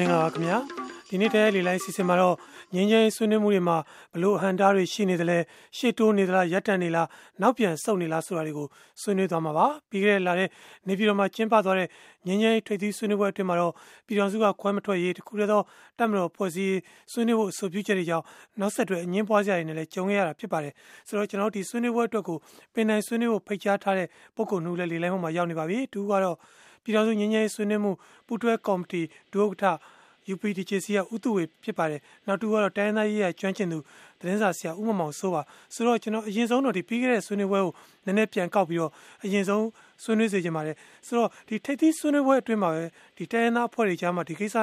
မင်္ဂလာပါခင်ဗျာဒီနေ့တည်းလေလိုက်စီစဉ်မှာတော့ငင်းငင်းဆွေးနွေးမှုတွေမှာဘလို့ဟန်တာတွေရှိနေတယ်လဲရှေ့တိုးနေသလားရပ်တန့်နေလားနောက်ပြန်ဆုတ်နေလားဆိုတာတွေကိုဆွေးနွေးသွားမှာပါပြီးခဲ့တဲ့လာတဲ့နေပြည်တော်မှာကျင်းပသွားတဲ့ငင်းငင်းထွေသီးဆွေးနွေးပွဲအတွင်းမှာတော့ပြည်တော်စုကခွဲမထွက်ရေးတခုတည်းသောတတ်မတော်ဖွဲ့စည်းဆွေးနွေးဖို့အဆိုပြုချက်တွေကြောင့်နောက်ဆက်တွဲအငင်းပွားစရာတွေနဲ့လည်းကြုံရတာဖြစ်ပါတယ်ဆိုတော့ကျွန်တော်ဒီဆွေးနွေးပွဲအတွက်ကိုပင်နိုင်ဆွေးနွေးဖို့ဖိတ်ကြားထားတဲ့ပုံကုနှူလည်းလေလိုက်မှမှာရောက်နေပါပြီသူကတော့ ပြည်တော်စုငင်းငင်းဆွေးနွေးမှုပူးတွဲကော်မတီဒုဥက္ကဋ္ဌ UPDJC ကဥတုဝေဖြစ်ပါတယ်နောက်တူကတော့တိုင်းသားရေးရကျွမ်းကျင်သူသတင်းစာဆရာဦးမမောင်စိုးပါဆိုတော့ကျွန်တော်အရင်ဆုံးတော့ဒီပြီးခဲ့တဲ့ဆွေးနွေးပွဲကိုနည်းနည်းပြန်ကောက်ပြီးတော့အရင်ဆုံးဆွေးနွေးစေချင်ပါတယ်ဆိုတော့ဒီထိပ်သီးဆွေးနွေးပွဲအတွင်းမှာပဲဒီတိုင်းသားအဖွဲ့တွေကြားမှာဒီကိစ္စ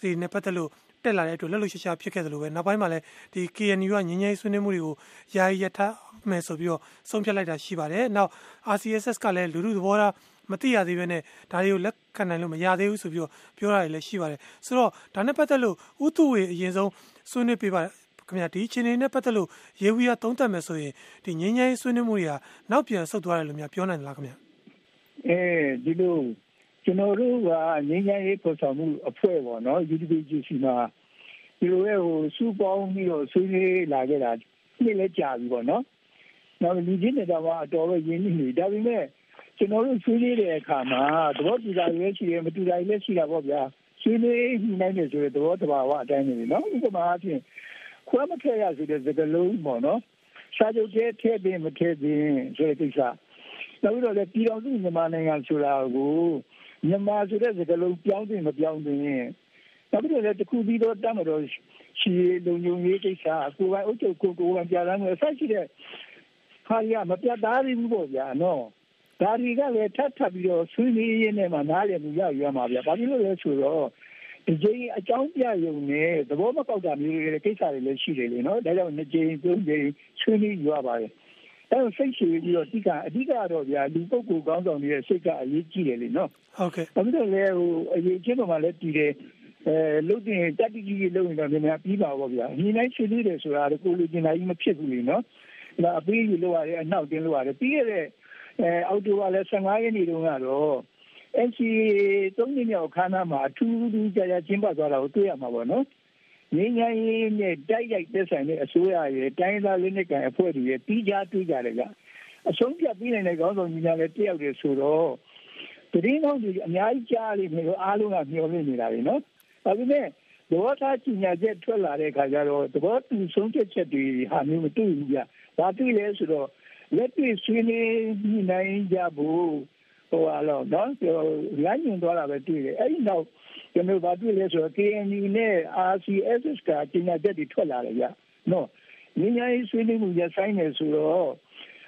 ဒီနဲ့ပတ်သက်လို့တက်လာတဲ့အတွက်လက်လို့ရှာရှာဖြစ်ခဲ့သလိုပဲနောက်ပိုင်းမှာလည်းဒီ KNU ကငင်းငယ်ဆွေးနွေးမှုတွေကိုယာယီရထားမယ်ဆိုပြီးတော့ဆုံးဖြတ်လိုက်တာရှိပါတယ်နောက် RCSS ကလည်းလူလူသဘောထား မသိရသေးပဲနဲ့ဒါတွေကိုလက်ခံနိုင်လို့မရသေးဘူးဆိုပြီးတော့ပြောတာတွေလည်းရှိပါတယ်ဆိုတော့ဒါနဲ့ပတ်သက်လို့ဥတုဝေအရင်ဆုံးဆွေးနွေးပေးပါခင်ဗျာဒီချင်းနေနဲ့ပတ်သက်လို့ရေဝီကသုံးသပ်မယ်ဆိုရင်ဒီငင်းငယ်ဆွေးနွေးမှုတွေကနောက်ပြန်ဆုတ်သွားတယ်လို့များပြောနိုင်လားခင်ဗျာအဲဒီလိုကျွန်တော်တို့ကငင်းငယ်ရေးပေါ်ဆောင်မှုအဖွဲ့ပေါ့နော် UDPGC မှာဒီလိုရဲ့ဟိုစူပေါင်းပြီးတော့ဆွေးနွေးလာခဲ့တာနှစ်လဲကြာပြီပေါ့နော်နောက်လူချင်းတွေတော့အတော်ပဲရင်းနှီးနေဒါပေမဲ့ ကျွန်တော်တို့ဆွေးနွေးတဲ့အခါမှာသဘောတူတာလည်းရှိတယ်မတူတာလည်းရှိတာပေါ့ဗျာဆွေးနွေးနိုင်တယ်ဆိုတဲ့သဘောတဘာဝအတိုင်းနေနော်ဥပမာအဖြစ်ခွဲမထည့်ရဆိုတဲ့စကားလုံးပေါ့နော်စာချုပ်ကျဲထည့်ပြီးမထည့်ပြီးဆိုတဲ့ကိစ္စနောက်ပြီးတော့လည်းပြည်တော်စုမြန်မာနိုင်ငံဆိုတာကိုမြန်မာဆိုတဲ့စကားလုံးပြောင်းတင်မပြောင်းတင်နောက်ပြီးတော့လည်းတခုပြီးတော့တတ်မတော်ရှိလုံုံရေးကိစ္စကိုယ်ပိုင်အုပ်ချုပ်ကိုကိုယ်ပိုင်ပြလာမယ်ဆက်ရှိတဲ့ခါရမပြတ်သားဘူးပေါ့ဗျာနော် ဒါတွေကလည်းထပ်ထပ်ပြီးတော့ဆွေးနွေးရင်းနဲ့မှနားလည်မှုရရမှာဗျာဘာဖြစ်လို့လဲဆိုတော့ဒီကြိမ်အကြောင်းပြရုံနဲ့သဘောမပေါက်တာမျိုးတွေကိစ္စတွေလည်းရှိတယ်လေနော်ဒါကြောင့်နှစ်ကြိမ်သုံးကြိမ်ဆွေးနွေးရပါတယ်အဲစိတ်ရှည်ပြီးတော့အဓိကအဓိကတော့ဗျာလူပုဂ္ဂိုလ်ကောင်းဆောင်တွေရဲ့စိတ်ကအရေးကြီးတယ်လေနော်ဟုတ်ကဲ့ဘာဖြစ်လို့လဲဟိုအရေးချင်းပေါ်မှာလည်းတည်တယ်အဲလုတ်တင်တက်တိကြီးလုံရင်တော့မြန်မြန်ပြီးပါပေါ့ဗျာညီနိုင်ဆွေးနွေးတယ်ဆိုတာကိုလူကျင်တာကြီးမဖြစ်ဘူးလေနော်ဒါအပေးယူလို့ရတယ်အနောက်တင်လို့ရတယ်ပြီးခဲ့တဲ့ အဲအောက်တိုဘာလဲ15ရက်နေ့တုန်းကတော့ NCA သုံးနှစ်မြောက်ခန်းသားမှာအထူးထူးခြားခြားကျင်းပသွားတာကိုတွေ့ရမှာပေါ့နော်။ငြိမ်းချမ်းရေးနဲ့တိုက်ရိုက်သက်ဆိုင်တဲ့အစိုးရရဲ့တိုင်းသားလက်နက်ကိုင်အဖွဲ့တွေရဲ့တီးခြားတွေ့ကြတယ်ကအဆုံးဖြတ်ပြီးနိုင်တဲ့ခေါင်းဆောင်ကြီးများလည်းတယောက်တည်းဆိုတော့တရင်ကောင်းကြီးအများကြီးကြားလိမ့်မယ်လို့အားလုံးကမျှော်လင့်နေတာလေနော်။ဒါပေမဲ့ဘောထားကြီးညာချက်ထွက်လာတဲ့အခါကျတော့သဘောတူဆုံးဖြတ်ချက်တွေဟာမျိုးမတွေ့ဘူးကြ။ဒါတွေ့လဲဆိုတော့ လက်တွေ့ဆွေးနွေးညှိနှိုင်းကြဖို့ဟိုအလောနော်လမ်းညွှန်သွားတာပဲတွေ့တယ်အဲ့ဒီနောက်ကျွန်တော်ဗာတွေ့လဲဆိုတော့ KNU နဲ့ RCSS ကကျညာချက်တွေထွက်လာတယ်ဗျနော်ညဉ့်ညရေးဆွေးနွေးမှုရဆိုင်နေဆိုတော့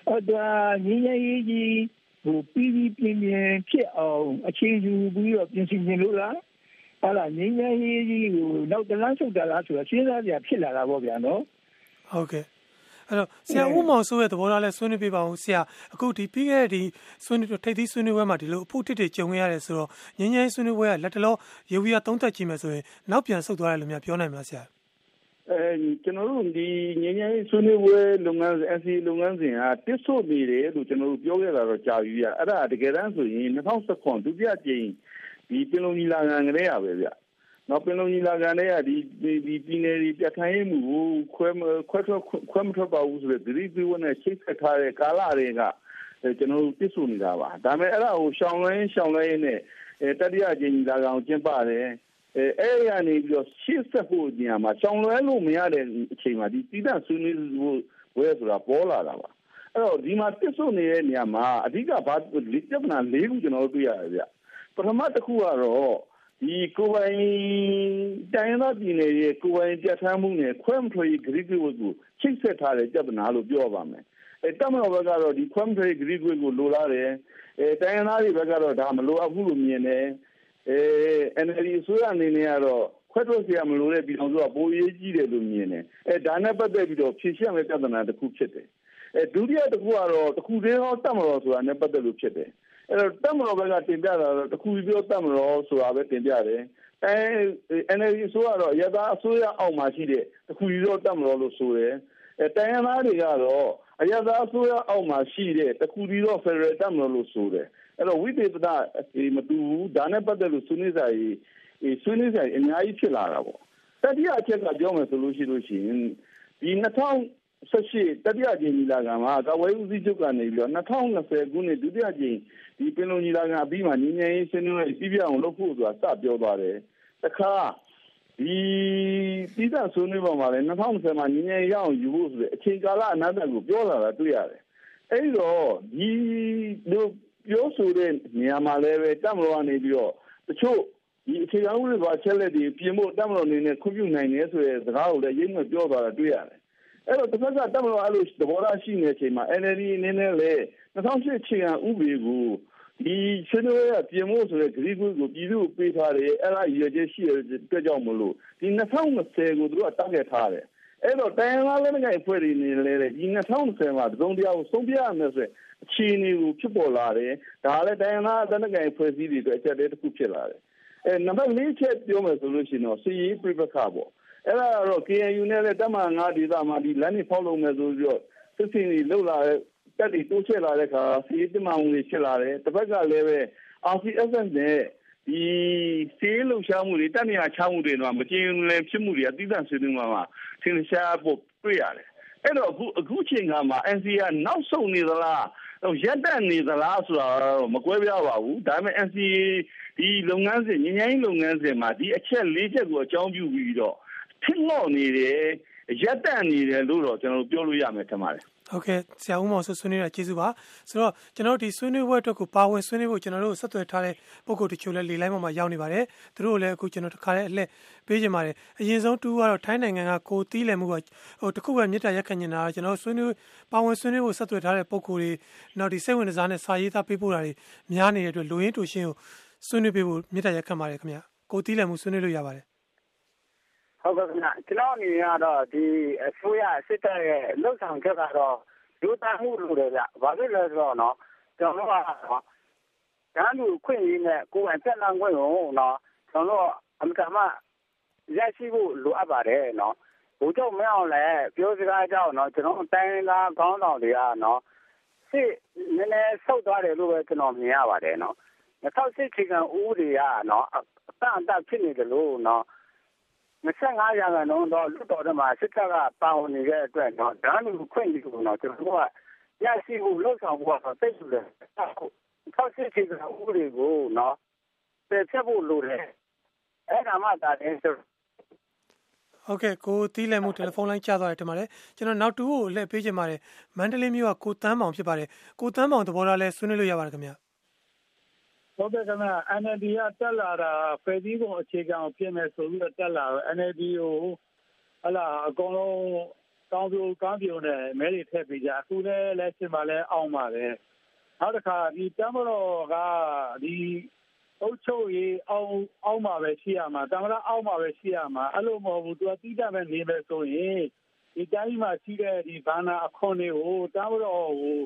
အဲ့ဒါညဉ့်ညရေးကြီးဟိုပြီးပြီးပြင်းပြင်းဖြစ်အောင်အခြေယူပြီးတော့ပြင်ဆင်နေလို့လားဟာလာငင်းငယ်ရေးကြီးကိုနောက်တလားဆုတ်တာလားဆိုတော့စဉ်းစားကြဖြစ်လာတာပေါ့ဗျာနော်ဟုတ်ကဲ့ အဲ့တော့ဆရာဦးမောင်စိုးရဲ့သဘောထားလဲဆွေးနွေးပြပါဦးဆရာအခုဒီပြီးခဲ့တဲ့ဒီဆွေးနွေးထိပ်သီးဆွေးနွေးပွဲမှာဒီလိုအဖို့တစ်တွေကြုံခဲ့ရတယ်ဆိုတော့ငင်းငင်းဆွေးနွေးပွဲကလက်တလောရေဝီယာသုံးသက်ကြည့်မယ်ဆိုရင်နောက်ပြန်ဆုတ်သွားတယ်လို့များပြောနိုင်မလားဆရာအဲကျွန်တော်တို့ဒီငင်းငင်းဆွေးနွေးပွဲလုပ်ငန်း NC လုပ်ငန်းစဉ်ဟာတစ်ဆို့နေတယ်လို့ကျွန်တော်တို့ပြောခဲ့တာတော့ကြာပြီရအဲ့ဒါတကယ်တမ်းဆိုရင်2019ဒုတိယကြိမ်ဒီပင်လုံကြီးလာငံကလေးရပဲဗျ နော်ပင်လုံညီလာခံတွေကဒီဒီပြည်နယ်တွေပြဋ္ဌာန်းရေးမှုကိုခွဲခွဲထွက်ခွဲမထွက်ပါဘူးဆိုတဲ့သတိပေးဝနဲ့ချိတ်ဆက်ထားတဲ့ကာလတွေကကျွန်တော်တို့ပြစ်ဆိုနေတာပါဒါပေမဲ့အဲ့ဒါကိုရှောင်းလွှဲရှောင်းလွှဲနဲ့တတိယအကြိမ်ညီလာခံကိုကျင်းပတယ်အဲအဲ့ရနေပြီးတော့ရှေ့ဆက်ဖို့ညမှာရှောင်းလွှဲလို့မရတဲ့အချိန်မှာဒီပြည်သဆွေးနွေးဖို့ဝဲဆိုတာပေါ်လာတာပါအဲ့တော့ဒီမှာပြစ်ဆိုနေတဲ့နေရာမှာအဓိကဘာပြဿနာ၄ခုကျွန်တော်တို့တွေ့ရတယ်ဗျပထမတစ်ခုကတော့ ဒီကိုပိုင်တိုင်းသားပြည်နယ်ရဲ့ကိုပိုင်ပြဋ္ဌာန်းမှုနဲ့ခွဲမထွက်ရေးဂရိကဝတ်ကိုချိတ်ဆက်ထားတဲ့ပြဿနာလို့ပြောပါမယ်။အဲတမန်တော်ဘက်ကတော့ဒီခွဲမထွက်ရေးဂရိကဝတ်ကိုလိုလားတယ်။အဲတိုင်းသားတွေဘက်ကတော့ဒါမလိုအပ်ဘူးလို့မြင်တယ်။အဲ NLD အစိုးရအနေနဲ့ကတော့ခွဲထွက်เสียမလို့တဲ့ပြည်အောင်စုကပိုရေးကြီးတယ်လို့မြင်တယ်။အဲဒါနဲ့ပတ်သက်ပြီးတော့ဖြေရှင်းမယ့်ပြဿနာတစ်ခုဖြစ်တယ်။အဲဒုတိယတစ်ခုကတော့တစ်ခုတည်းဟောတတ်မလို့ဆိုတာနဲ့ပတ်သက်လို့ဖြစ်တယ်။ အဲ့တော့တက်မတော်ဘက်ကတင်ပြတာတော့တခုပြောတက်မတော်ဆိုတာပဲတင်ပြတယ်အဲ NLD ဆိုတော့ရသားအစိုးရအောက်မှာရှိတဲ့တခုပြောတက်မတော်လို့ဆိုတယ်အဲတိုင်းရင်းသားတွေကတော့အရသာအစိုးရအောက်မှာရှိတဲ့တခုဒီတော့ Federal တက်မလို့လို့ဆိုတယ်အဲ့တော့ဝိသေသဒီမတူဘူးဒါနဲ့ပတ်သက်လို့ဆွေးနွေးစာရေးဆွေးနွေးစာရေးအများကြီးဖြစ်လာတာပေါ့တတိယအချက်ကပြောမယ်ဆိုလို့ရှိလို့ရှိရင်ဒီ 2018တတိယကြိမ်ညီလာခံမှာကဝဲဦးစီးချုပ်ကနေပြီးတော့2020ခုနှစ်ဒုတိယကြိမ်ဒီပင်လုံညီလာခံအပြီးမှာညီငယ်ရေးဆွေးနွေးရေးပြည်ပြအောင်လုပ်ဖို့ဆိုတာစပြောသွားတယ်တခါဒီပြည်သာဆွေးနွေးပေါ်မှာလည်း2020မှာညီငယ်ရအောင်ယူဖို့ဆိုတဲ့အချိန်ကာလအနာဂတ်ကိုပြောလာတာတွေ့ရတယ်အဲဒီတော့ဒီတို့ပြောဆိုတဲ့နေရာမှာလည်းပဲတမတော်ကနေပြီးတော့တချို့ဒီအခြေခံဥပဒေပါချက်လက်တွေပြင်ဖို့တမတော်အနေနဲ့ခွင့်ပြုနိုင်တယ်ဆိုတဲ့စကားကိုလည်းရိပ်မဲ့ပြောသွားတာတွေ့ရတယ် အဲ့တော့တစ်ဖက်ကတမတော်အဲ့လိုသဘောထားရှိနေတဲ့အချိန်မှာ NLD အနေနဲ့လည်း2008ချိန်ကဥပဒေကိုဒီဆွေးနွေးရပြင်ဖို့ဆိုတဲ့ဂရီးကွကိုပြည်သူ့ကိုပေးထားတယ်အဲ့ဒါရည်ရွယ်ချက်ရှိတဲ့အတွက်ကြောင့်မလို့ဒီ2020ကိုသူတို့ကတောက်ခဲ့ထားတယ်အဲ့တော့တိုင်းလာလည်းငယ်ဖွဲ့နေလေဒီ2020မှာသုံးတရားကိုဆုံးပြရမယ်ဆိုအခြေအနေကိုဖြစ်ပေါ်လာတယ်ဒါလည်းတိုင်းလာတဲ့ငယ်ဖွဲ့စည်းတွေအတွက်အချက်တည်းတစ်ခုဖြစ်လာတယ်အဲနံပါတ်၄ချက်ပြောမယ်ဆိုလို့ရှိရင်တော့စီရေးပြပခါပေါ့ အဲ့ဒါတော့ KNU နဲ့လည်းတမန်၅ဒေသမှာဒီလမ်းတွေဖောက်လုပ်မယ်ဆိုပြီးတော့စစ်စင်တွေလှုပ်လာတဲ့တက်တွေတိုးချဲ့လာတဲ့အခါစီရေးတမန်ဝင်တွေဖြစ်လာတယ်တစ်ဖက်ကလည်းပဲ RCSS နဲ့ဒီစေးလှုပ်ရှားမှုတွေတက်နေရချမှုတွေတော့မကျင်းလည်းဖြစ်မှုတွေအတိအကျဆွေးနွေးမှာမှာသင်ရှားဖို့တွေ့ရတယ်အဲ့တော့အခုအခုချိန်ကမှာ NCA ကနောက်ဆုံးနေသလားရက်တက်နေသလားဆိုတာတော့မကွဲပြားပါဘူးဒါပေမဲ့ NCA ဒီလုပ်ငန်းစဉ်ငញ្ញိုင်းလုပ်ငန်းစဉ်မှာဒီအချက်၄ချက်ကိုအကြောင်းပြုပြီးတော့ ထင်မော့နေတယ်ရက်တက်နေတယ်လို့တော့ကျွန်တော်ပြောလို့ရမယ်ထင်ပါတယ်ဟုတ်ကဲ့ဆရာဦးမောင်ဆွဆွေးနွေးတာကျေးဇူးပါဆိုတော့ကျွန်တော်ဒီဆွေးနွေးပွဲအတွက်ကိုပါဝင်ဆွေးနွေးဖို့ကျွန်တော်တို့ဆက်သွယ်ထားတဲ့ပုံကိုတချို့လည်းလေလိုင်းပေါ်မှာရောက်နေပါတယ်သူတို့လည်းအခုကျွန်တော်တခါလေးအလှည့်ပေးကြပါတယ်အရင်ဆုံးတူကတော့ထိုင်းနိုင်ငံကကိုတီးလည်မှုကဟိုတခုပဲမြစ်တာရက်ခံနေတာကျွန်တော်ဆွေးနွေးပါဝင်ဆွေးနွေးဖို့ဆက်သွယ်ထားတဲ့ပုံကိုတွေနောက်ဒီစိတ်ဝင်စားတဲ့စာရေးသားပေးပို့တာတွေများနေတဲ့အတွက်လူရင်းတူရှင်းကိုဆွေးနွေးပေးဖို့မြစ်တာရက်ခံပါတယ်ခင်ဗျကိုတီးလည်မှုဆွေးနွေးလို့ရပါတယ် ဟုတ်ကဲ့ခင်ဗျကျွန်တော်အနေနဲ့ကတော့ဒီအစိုးရစစ်တပ်ရဲ့လှုပ်ဆောင်ချက်ကတော့ဒုတာမှုလို့တယ်ဗျဘာဖြစ်လဲဆိုတော့နော်ကျွန်တော်ကတော့တန်းလူခွင့်ရင်းနဲ့ကိုယ်အသက်လမ်းခွင့်ကိုနော်ကျွန်တော်အမတမရရှိဖို့လိုအပ်ပါတယ်နော်ဘုချုပ်မအောင်လဲပြောစကားကြောက်နော်ကျွန်တော်တိုင်းသားခေါင်းဆောင်တွေကနော်စစ်နည်းနည်းဆုတ်သွားတယ်လို့ပဲကျွန်တော်မြင်ရပါတယ်နော်2008ချိန်ကဥပဒေကနော်အတန်အတဖြစ်နေတယ်လို့နော် 25ရာခိုင်နှုန်းတော့လွတ်တော်ထဲမှာစစ်တပ်ကပါဝင်နေတဲ့အတွက်တော့ဒါလူခွင့်ပြုလို့တော့ကျွန်တော်ကရရှိဖို့လှုပ်ဆောင်ဖို့တော့သိတယ်လေ။ထောက်စစ်ချေကဥပဒေကိုနော်ပယ်ဖျက်ဖို့လိုတယ်။အဲ့ဒါမှဒါလည်းဆိုဟုတ်ကဲ့ကိုတီးလဲမှုတယ်လီဖုန်းလိုင်းကျသွားတယ်တင်ပါတယ်ကျွန်တော်နောက်တူကိုလှည့်ပေးချင်ပါတယ်မန္တလေးမြို့ကကိုတန်းမောင်ဖြစ်ပါတယ်ကိုတန်းမောင်သဘောထားလဲဆွေးနွေးလို့ရပါတယ်ခင်ဗျာ ဟုတ်ကဲ့ခင်ဗျ NLD ကတက်လာတာဖေဒီကုန်အခြေခံဖြစ်နေဆိုပြီးတော့တက်လာတော့ NLD ကိုဟလာအကုန်လုံးကောင်းပြိုကောင်းပြိုနဲ့မဲတွေထည့်ပေးကြအခုလည်းလက်ရှင်မှာလည်းအောင်ပါတယ်နောက်တစ်ခါဒီတမတော်ကဒီအုတ်ချုပ်ရေးအောင်အောင်မှာပဲရှိရမှာတမလားအောင်မှာပဲရှိရမှာအဲ့လိုမဟုတ်ဘူးသူကတိကျပဲနေမယ်ဆိုရင်ဒီတိုင်းမှာရှိတဲ့ဒီဘာနာအခွန်တွေကိုတမတော်ဟို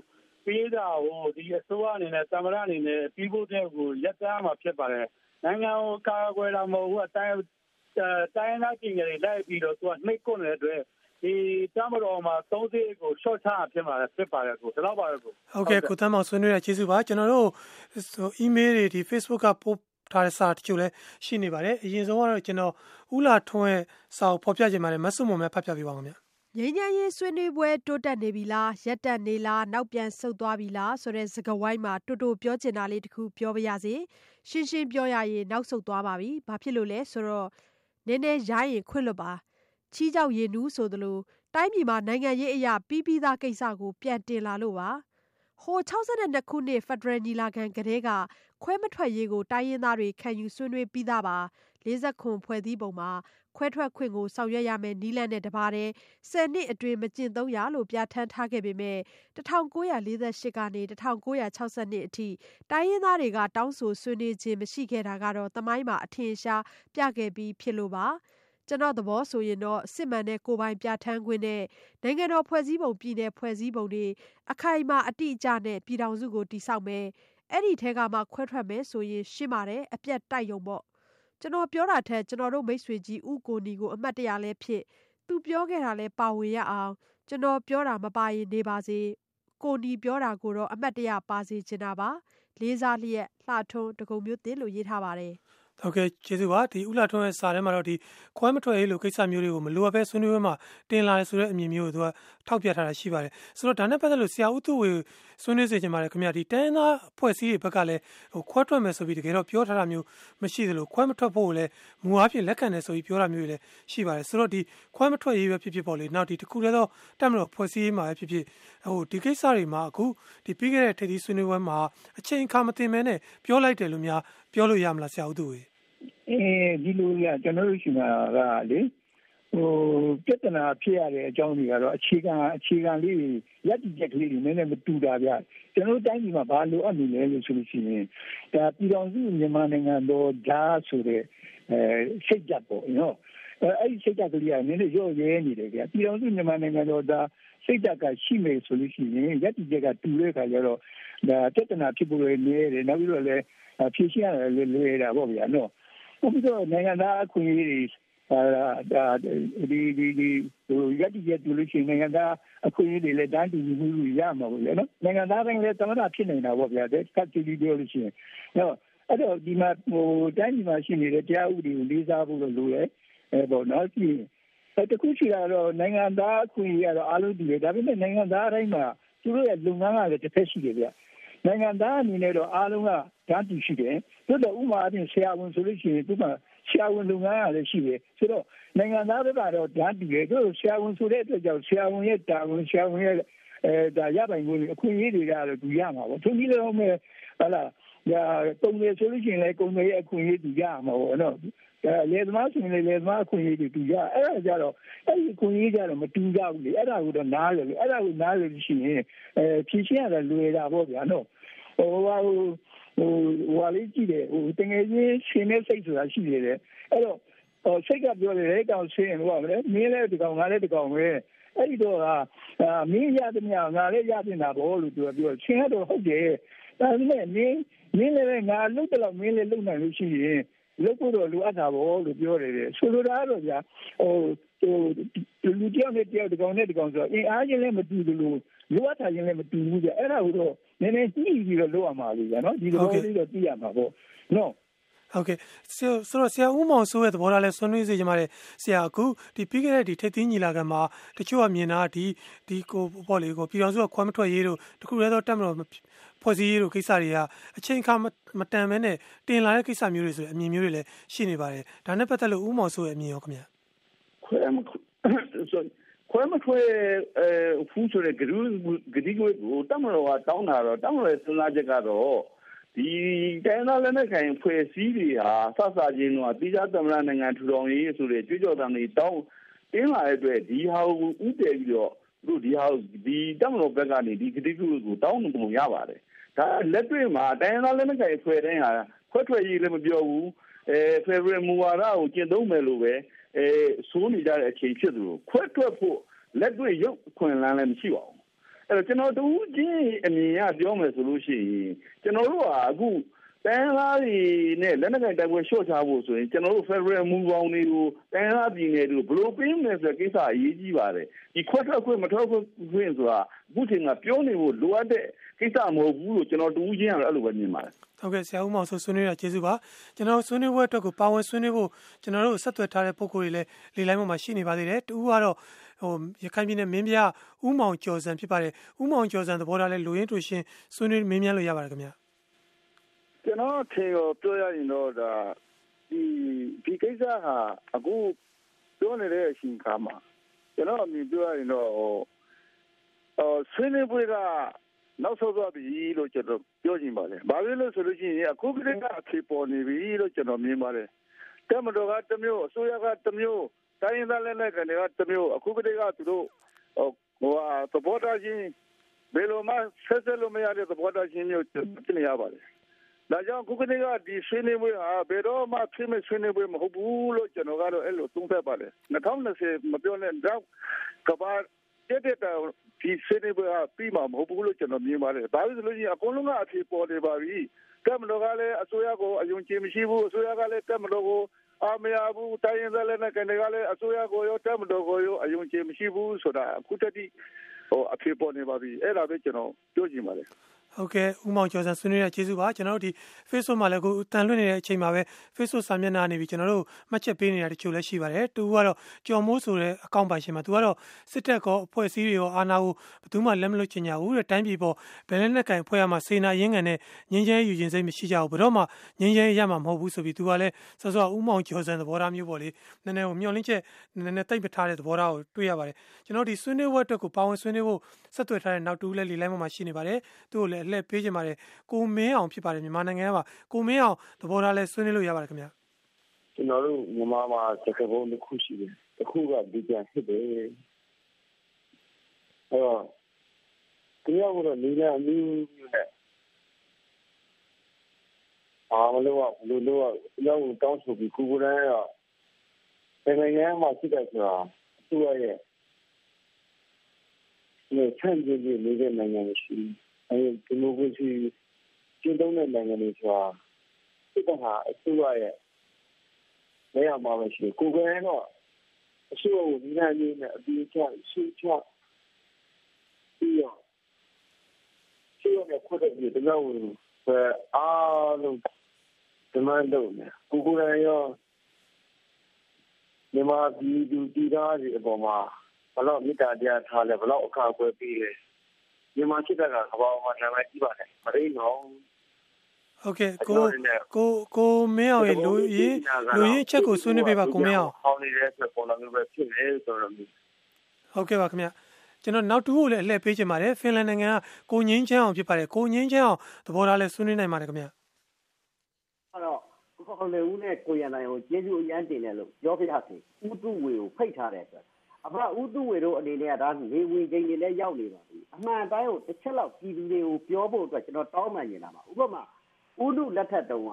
ပေးတာကိုဒီအစိုးရအနေနဲ့သမရအနေနဲ့ပြီးဖို့တဲ့ကိုလက်သားမှာဖြစ်ပါတယ်နိုင်ငံကိုကာကွယ်တာမဟုတ်ဘူးအတိုင်းတိုင်းသားပြည်တွေလိုက်ပြီးတော့သူကနှိပ်ကွနေတဲ့အတွက်ဒီတမတော်မှာ30ကို short ချဖြစ်ပါတယ်ဖြစ်ပါတယ်ကိုဒါတော့ပါပဲကိုဟုတ်ကဲ့ကိုတမ်းမောင်ဆွေးနွေးရကျေးဇူးပါကျွန်တော်တို့ email တွေဒီ Facebook ကပို့ထားတဲ့စာတချို့လည်းရှိနေပါတယ်အရင်ဆုံးကတော့ကျွန်တော်ဥလာထွန်းရဲ့စာကိုဖော်ပြခြင်းပါတယ်မဆုမွန်ပဲဖတ်ပြပေးပါဦးခင်ဗျာ ငြိမ်းချမ်းရေးဆွေးနွေးပွဲ တိုးတက်နေပြီလား ရပ်တန့်နေလား နောက်ပြန်ဆုတ်သွားပြီလား ဆိုတဲ့ စကားဝိုင်းမှာ တိုတိုပြောချင်တာလေးတခု ပြောပါရစေ ရှင်းရှင်းပြောရရင် နောက်ဆုတ်သွားပါပြီ ဘာဖြစ်လို့လဲဆိုတော့ နည်းနည်းရိုင်းရင် ခွင့်လွတ်ပါ ချီးကြောက်ရင်နူး ဆိုသလို တိုင်းပြည်မှာ နိုင်ငံရေးအရာပြီးပြီးသားကိစ္စကို ပြန်တင်လာလို့ပါ ဟို62ခုနှစ် ဖက်ဒရယ်ညီလာခံကလေးက ခွဲမထွက်ရေးကို တိုင်းရင်းသားတွေ ခံယူဆွေးနွေးပြီးသားပါ 40ခွန်ဖွဲ့စည်းပုံမှာ ခွဲထွက်ခွင့်ကို ဆောင်ရွက်ရမယ့် နည်းလမ်းနဲ့ တပါတည်း10နှစ်အတွင်း မကျင့်သုံးရလို့ ပြဋ္ဌာန်းထားခဲ့ပေမဲ့1948ကနေ1962အထိ တိုင်းရင်းသားတွေက တောင်းဆိုဆွေးနွေးခြင်း မရှိခဲ့တာကတော့ သမိုင်းမှာ အထင်ရှား ပြခဲ့ပြီးဖြစ်လို့ပါ ကျွန်တော်သဘောဆိုရင်တော့ စစ်မှန်တဲ့ ကိုပိုင်ပြဋ္ဌာန်းခွင့်နဲ့ နိုင်ငံတော်ဖွဲ့စည်းပုံ ပြည်နယ်ဖွဲ့စည်းပုံတွေ အခိုင်အမာ အတိအကျနဲ့ ပြည်ထောင်စုကို တည်ဆောက်မယ် အဲ့ဒီထဲကမှ ခွဲထွက်မယ်ဆိုရင် ရှင်းပါတယ် အပြတ်တိုက်ရုံပေါ့ ကျွန်တော်ပြောတာထက်ကျွန်တော်တို့မိတ်ဆွေကြီးဦးကိုနီကိုအမှတ်တရလဲဖြစ်သူပြောခဲ့တာလဲပါဝင်ရအောင် ကျွန်တော်ပြောတာမပါရင်နေပါစေကိုနီပြောတာကိုတော့အမှတ်တရပါစေချင်တာပါလေးစားလျက်လှထွန်းဒဂုံမြို့သစ်လို့ရေးထားပါတယ်။ ဟုတ်ကဲ့ကျေးဇူးပါဒီဥလာထွန်းရဲ့စာထဲမှာတော့ဒီခွဲမထွက်ရေးလိုကိစ္စမျိုးတွေကိုမလိုအပ်ပဲဆွေးနွေးပွဲမှာတင်လာတယ်ဆိုတဲ့အမြင်မျိုးကိုသူကထောက်ပြထားတာရှိပါတယ်ဆိုတော့ဒါနဲ့ပတ်သက်လို့ဆရာဦးသူဝေဆွေးနွေးစေချင်ပါတယ်ခင်ဗျာဒီတန်းသားဖွဲ့စည်းရေးဘက်ကလည်းဟိုခွဲထွက်မယ်ဆိုပြီးတကယ်တော့ပြောထားတာမျိုးမရှိသလိုခွဲမထွက်ဖို့လည်းမူအားဖြင့်လက်ခံတယ်ဆိုပြီးပြောတာမျိုးတွေလည်းရှိပါတယ်ဆိုတော့ဒီခွဲမထွက်ရေးပဲဖြစ်ဖြစ်ပေါ့လေနောက်ဒီတခုတည်းသောတက်မလို့ဖွဲ့စည်းရေးမှာပဲဖြစ်ဖြစ်ဟိုဒီကိစ္စတွေမှာအခုဒီပြီးခဲ့တဲ့ထိပ်သီးဆွေးနွေးပွဲမှာအချိန်အခါမတင်မဲနဲ့ပြောလိုက်တယ်လို့များ ပြောလို့ရမလားဆရာဦးသူဝေအဲဒီလိုရကျွန်တော်တို့ရှိမှာကလေဟိုပြဿနာဖြစ်ရတဲ့အကြောင်းတွေကတော့အခြေခံအခြေခံလေးရက်တည်ချက်ကလေးတွေနည်းနည်းမတူတာဗျကျွန်တော်တို့တိုင်းပြည်မှာဘာလို့အပ်နေလဲလို့ဆိုလို့ရှိရင်ဒါပြည်တော်စုမြန်မာနိုင်ငံတော်ဓာတ်ဆိုတဲ့အဲစိတ်ကြပေါ့နော် အဲ့ဒီစိတ်ကြကလေးကနည်းနည်းရော့ရဲနေတယ်ဗျပြည်တော်စုမြန်မာနိုင်ငံတော်ဓာတ်စိတ်ဓာတ်ကရှိမယ်ဆိုလို့ရှိရင်ရက်တည်ချက်ကတူတဲ့ခါကျတော့ဒါပြဿနာဖြစ်ဖို့လည်းနေတယ်နောက်ပြီးတော့လည်းဖြည့်ရှင်းရတယ်လွယ်တာပေါ့ဗျာနော်ပို့ပြီးတော့နိုင်ငံသားအခွင့်အရေးတွေအာဒီဒီဒီဟိုရည်ရည်တူလို့ရှိရင်နိုင်ငံသားအခွင့်အရေးတွေလည်းတန်းတူမှုမှုရမှာပေါ့လေနော်နိုင်ငံသားတိုင်းလည်းသမဏဖြစ်နေတာပေါ့ဗျာတဲ့ကတ်တီဒီပြောလို့ရှိရင်နော်အဲ့တော့ဒီမှာဟိုတိုင်းပြည်မှာရှိနေတဲ့တရားဥပဒေကိုလေးစားဖို့လို့လိုတယ် အဲပေါ့နော်ကြည့်အဲတခုရှိတာတော့နိုင်ငံသားအခွင့်အရေးကတော့အားလုံးတူတယ်ဒါပေမဲ့နိုင်ငံသားတိုင်းမှာသူတို့ရဲ့လုပ်ငန်းကလည်းတစ်ဖက်ရှိတယ်ဗျနိုင်ငံသားအနေနဲ့တော့အားလုံးကဓာတ်တူရှိတယ်။သို့တော့ဥမာအပြင်ဆရာဝန်ဆိုလို့ရှိရင်သူကဆရာဝန်လုပ်ငန်းကလည်းရှိတယ်။ဆိုတော့နိုင်ငံသားဘက်ကတော့ဓာတ်တူတယ်။သို့ဆရာဝန်ဆိုတဲ့အတွက်ကြောင့်ဆရာဝန်ရဲ့တာဝန်ဆရာဝန်ရဲ့အဲဒါရပိုင်ကိုအခွင့်အရေးတွေကတော့သူရမှာပေါ့။သူကြီးလည်းမဲ့ဟာလာညာတုံးတယ်ဆိုလို့ရှိရင်လည်းကုံတွေရဲ့အခွင့်အရေးသူရမှာပေါ့နော်။ အဲလေသမားဆိုရင်လေသမားအခွင့်အရေးတွေတူရအဲ့ဒါကြတော့အဲ့ဒီအခွင့်အရေးကြတော့မတူကြဘူးလေအဲ့ဒါကိုတော့နားလေအဲ့ဒါကိုနားလေရှိရင်အဲဖြည့်ရှင်းရတာလွယ်တာပေါ့ဗျာနော်ဟိုဟိုဟိုဟိုလေးကြည့်တယ်ဟိုတငယ်ချင်းရှင်နေစိတ်ဆိုတာရှိနေတယ်အဲ့တော့ဟိုစိတ်ကပြောတယ်လေကောင်ဆင်းလို့ပါလေမင်းလည်းဒီကောင်ငါလည်းဒီကောင်ပဲအဲ့ဒီတော့ဟာမင်းရတဲ့မြငါလည်းရတင်တာပေါ့လို့သူကပြောဆင်းရတော့ဟုတ်တယ်ဒါပေမဲ့မင်းမင်းလည်းငါလုတ်တော့မင်းလည်းလုတ်နိုင်လို့ရှိရင် လုတ်ဖို့တော့လိုအပ်တာပေါ့လို့ပြောတယ်ဆိုလိုတာတော့ဗျာဟိုဟိုလူတယောက်နဲ့တယောက်ဒီကောင်နဲ့ဒီကောင်ဆိုအင်အားချင်းလည်းမတူဘူးလို့လိုအပ်တာချင်းလည်းမတူဘူးကြအဲ့ဒါကိုတော့နည်းနည်းညှိပြီးတော့လုပ်ရမှာလေနော်ဒီလိုလေးတော့သိရမှာပေါ့နော်ဟုတ်ကဲ့ဆိုတော့ဆရာဦးမောင်စိုးရဲ့သဘောထားလဲဆွေးနွေးစေချင်ပါတယ်ဆရာအခုဒီပြီးခဲ့တဲ့ဒီထိပ်သီးညီလာခံမှာတချို့ကမြင်တာဒီဒီကိုပေါ့လေကိုပြည်တော်စုကခွဲမထွက်ရေးတို့တခုတည်းတော့တက်မလို့ ဖွဲ့စည်းရေးတို့ကိစ္စတွေကအချိန်အခါမတန်မဲနဲ့တင်လာတဲ့ကိစ္စမျိုးတွေဆိုတဲ့အမြင်မျိုးတွေလည်းရှိနေပါတယ်ဒါနဲ့ပတ်သက်လို့ဦးမောင်စိုးရဲ့အမြင်ရောခင်ဗျခွဲမခွဲမခွဲအဲဖူးဆိုတဲ့ဂရုဂတိကိုတမတော်ကတောင်းတာတော့တမတော်ရဲ့စဉ်းစားချက်ကတော့ဒီတိုင်းသားလက်နက်ကိုင်ဖွဲ့စည်းတွေဟာစစချင်းတော့တိကျသမရနိုင်ငံထူထောင်ရေးဆိုတဲ့ကြွကြော်တံတွေတောင်းတင်းလာတဲ့အတွက်ဒီဟာကိုဥတည်ပြီးတော့တို့ဒီဟာဒီတမတော်ဘက်ကနေဒီဂတိကိုတောင်းလို့ရပါတယ် ဒါလက်တွေ့မှာတိုင်းသားလက်နက်ကိုင်ဖွဲ့တိုင်းဟာခွဲထွက်ရေးလည်းမပြောဘူးအဲဖေဗရမူဝါဒကိုကျင့်သုံးမယ်လို့ပဲအဲစိုးနေကြတဲ့အချိန်ဖြစ်သလိုခွဲထွက်ဖို့လက်တွေ့ရုပ်ခွင်လန်းလည်းမရှိပါဘူးအဲ့တော့ကျွန်တော်တူချင်းအမြင်ရပြောမယ်ဆိုလို့ရှိရင်ကျွန်တော်တို့ကအခု တန်လားတွေနဲ့လက်နက်ကင်တိုက်ပွဲရှော့ချဖို့ဆိုရင်ကျွန်တော်တို့ Federal Move ပေါင်းတွေကိုတန်လားပြည်နယ်တွေကိုဘယ်လိုပေးမလဲဆိုတဲ့ကိစ္စအရေးကြီးပါတယ်ဒီခွက်ထွက်ခွင့်မထွက်ခွင့်ဆိုတာအခုချိန်ကပြောနေဖို့လိုအပ်တဲ့ကိစ္စမဟုတ်ဘူးလို့ကျွန်တော်တူချင်းကတော့အဲ့လိုပဲမြင်ပါတယ်ဟုတ်ကဲ့ဆရာဦးမောင်ဆိုဆွေးနွေးတာကျေးဇူးပါကျွန်တော်ဆွေးနွေးပွဲအတွက်ကိုပါဝင်ဆွေးနွေးဖို့ကျွန်တော်တို့ဆက်သွယ်ထားတဲ့ပုံကိုယ်တွေလည်းလေလိုင်းပေါ်မှာရှိနေပါသေးတယ်တူကတော့ဟိုရခိုင်ပြည်နယ်မင်းပြဦးမောင်ကျော်စံဖြစ်ပါတယ်ဦးမောင်ကျော်စံသဘောထားလဲလူရင်းတူရှင်ဆွေးနွေးမင်းမြန်းလို့ရပါတယ်ခင်ဗျာ ကျွန်တော်ထင်ကိုပြောရရင်တော့ဒါဒီဒီကိစ္စဟာအခုပြောနေတဲ့အချိန်ခါမှာကျွန်တော်အမြင်ပြောရရင်တော့ဟိုအော်ဆွေးနွေးပွဲကနောက်ဆုံးသွားပြီလို့ကျွန်တော်ပြောချင်ပါတယ်။ဘာဖြစ်လို့ဆိုလို့ရှိရင်အခုကတည်းကအဖြေပေါ်နေပြီလို့ကျွန်တော်မြင်ပါတယ်။တမတော်ကတမျိုးအစိုးရကတမျိုးတိုင်းရင်းသားလက်နက်ကန်တွေကတမျိုးအခုကတည်းကသူတို့ဟိုဟာသဘောထားချင်းဘယ်လိုမှဆက်ဆက်လို့မရတဲ့သဘောထားချင်းမျိုးဖြစ်နေရပါတယ်။ ဒါကြောင့်ခုကတည်းကဒီဆွေးနွေးပွဲဟာဘယ်တော့မှဖြစ်မဲ့ဆွေးနွေးပွဲမဟုတ်ဘူးလို့ကျွန်တော်ကတော့အဲ့လိုသုံးသပ်ပါတယ်။2020မပြောနဲ့တော့ကဘာတက်တဲ့ဒီဆွေးနွေးပွဲဟာပြီးမှာမဟုတ်ဘူးလို့ကျွန်တော်မြင်ပါတယ်။ဒါလို့ဆိုလို့ရှိရင်အကုန်လုံးကအဖြေပေါ်နေပါပြီ။ကမ္ဘာကလည်းအစိုးရကိုအယုံကြည်မရှိဘူးအစိုးရကလည်းကမ္ဘာကိုအာမရဘူးတိုင်းရင်းသားလည်းနဲ့ကနေကလည်းအစိုးရကိုရောတက်မတော်ကိုရောအယုံကြည်မရှိဘူးဆိုတာအခုတည်းဟိုအဖြစ်ပေါ်နေပါပြီအဲ့ဒါပဲကျွန်တော်ပြောချင်ပါတယ် ဟဟုတ်ကဲ့ဦးမောင်ကျော်စံဆွေးနွေးတဲ့ကျေးဇူးပါကျွန်တော်တို့ဒီ Facebook မှာလည်းကိုတန်လွှင့်နေတဲ့အချိန်မှာပဲ Facebook စာမျက်နှာနေပြီးကျွန်တော်တို့မှတ်ချက်ပေးနေတာတချို့လည်းရှိပါတယ်တူကတော့ကြော်မိုးဆိုတဲ့အကောင့်ပိုင်ရှင်မှာသူကတော့စစ်တပ်ကောအဖွဲ့အစည်းတွေရောအာဏာကိုဘယ်သူမှလက်မလွတ်ချင်ကြဘူးတဲ့တိုင်းပြည်ပေါ်ဘယ်လဲနဲ့ကင်ဖွဲ့ရမှာစေနာရင်းငံနဲ့ငင်းချဲယူခြင်းစိတ်မရှိကြဘူးဘယ်တော့မှငင်းချဲရမှာမဟုတ်ဘူးဆိုပြီးသူကလည်းစောစောဦးမောင်ကျော်စံသဘောထားမျိုးပေါ့လေနည်းနည်းကိုမျောလင့်ချက်နည်းနည်းတိတ်ပထားတဲ့သဘောထားကိုတွေ့ရပါတယ်ကျွန်တော်ဒီဆွေးနွေးဝက်အတွက်ကိုပါဝင်ဆွေးနွေးဖို့ဆက်သွယ်ထားတဲ့နောက်တူလည်းလီလိုက်မှာရှိနေပါတယ်သူ့ကိုလည်းအလှည့်ပေးချင်ပါတယ်ကိုမင်းအောင်ဖြစ်ပါတယ်မြန်မာနိုင်ငံကပါကိုမင်းအောင်သဘောထားလဲဆွေးနွေးလို့ရပါတယ်ခင်ဗျာကျွန်တော်တို့မြန်မာမှာစကားပုံတစ်ခုရှိတယ်တစ်ခုကဒီပြန်ဖြစ်တယ်အဲတော့တရားကတော့နေလာအမျိုးမျိုးနဲ့အားမလို့ကလူလို့ကရောက်တောင်းဆိုပြီးကုကုရန်ကနိုင်ငံမှာရှိတဲ့ဆိုတာသူ့ရဲ့ဒီဆန့်ကျင်နေတဲ့နိုင်ငံရှိအဲ ဒီမိုကရေစီကျင့်သုံးတဲ့နိုင်ငံတွေဆိုတာစစ်တပ်ဟာအစိုးရရဲ့နေရာမှာပဲရှိကိုယ်ကတော့အစိုးရကိုဒီနေ့နေနဲ့အပြီးချရှိချပြီးတော့ရှိရတဲ့ခွတ်တဲ့ဒီတော့ပဲအားလုံးဒီမှန်တော့နေကိုယ်ကရောမြန်မာပြည်သူပြည်သားတွေအပေါ်မှာဘလောက်မေတ္တာတရားထားလဲဘလောက်အခါအကွယ်ပေးလဲ မြန်မာစစ်တပ်ကကဘာမှနာမည်ကြီးပါတယ်မရင်းတော့ဟုတ်ကဲ့ကိုကိုကိုမင်းအောင်ရေလူရေးလူရေးချက်ကိုဆွေးနွေးပေးပါကိုမင်းအောင်ဟောင်းနေတဲ့ဆက်ပေါ်လာမျိုးပဲဖြစ်နေဆိုတော့ဟုတ်ကဲ့ပါခင်ဗျကျွန်တော်နောက်တူကိုလည်းအလှည့်ပေးချင်ပါတယ်ဖင်လန်နိုင်ငံကကိုငင်းချမ်းအောင်ဖြစ်ပါတယ်ကိုငင်းချမ်းအောင်သဘောထားလဲဆွေးနွေးနိုင်ပါတယ်ခင်ဗျအဲ့တော့ကိုခေါလေဦးနဲ့ကိုရန်နိုင်ကိုကျေးဇူးအရန်တင်တယ်လို့ပြောပြရစီဥတုဝေကိုဖိတ်ထားတယ်ဆို အဖဥတုဝေတို့အနေနဲ့ကဒါနေဝင်ချိန်တွေလည်းရောက်နေပါပြီအမှန်တိုင်းကိုတစ်ချက်လောက်ပြည်သူတွေကိုပြောဖို့အတွက်ကျွန်တော်တောင်းပန်နေတာပါဥပမာဥတုလက်ထက်တုန်းက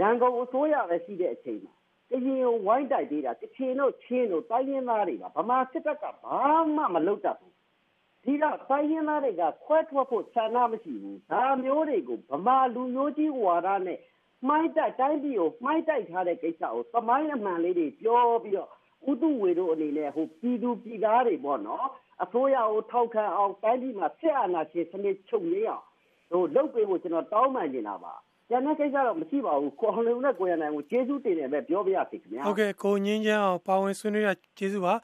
ရန်ကုန်အစိုးရပဲရှိတဲ့အချိန်မှာကရင်ကိုဝိုင်းတိုက်သေးတာကချင်တို့ချင်းတို့တိုင်းရင်းသားတွေကဗမာစစ်တပ်ကဘာမှမလုပ်တတ်ဘူးဒီတော့တိုင်းရင်းသားတွေကခွဲထွက်ဖို့ဆန္ဒမရှိဘူးဒါမျိုးတွေကိုဗမာလူမျိုးကြီးဝါဒနဲ့မှိုင်းတိုက်တိုင်းပြည်ကိုမှိုင်းတိုက်ထားတဲ့ကိစ္စကိုသမိုင်းအမှန်လေးတွေပြောပြီးတော့ ဥတုဝေတို့အနေနဲ့ဟိုပြည်သူပြည်သားတွေပေါ့နော်အစိုးရကိုထောက်ခံအောင်တိုင်းပြည်မှာဆက်အာဏာရှင်စနစ်ချုပ်ငြိမ်းအောင်ဟိုလုတ်ပေးဖို့ကျွန်တော်တောင်းပန်နေတာပါကျန်တဲ့ကိစ္စတော့မရှိပါဘူးကိုအောင်လုံးနဲ့ကိုရနိုင်ကိုကျေးဇူးတင်တယ်ပဲပြောပြရစီခင်ဗျာဟုတ်ကဲ့ကိုငင်းချမ်းအောင်ပါဝင်ဆွေးနွေးရကျေးဇူးပါ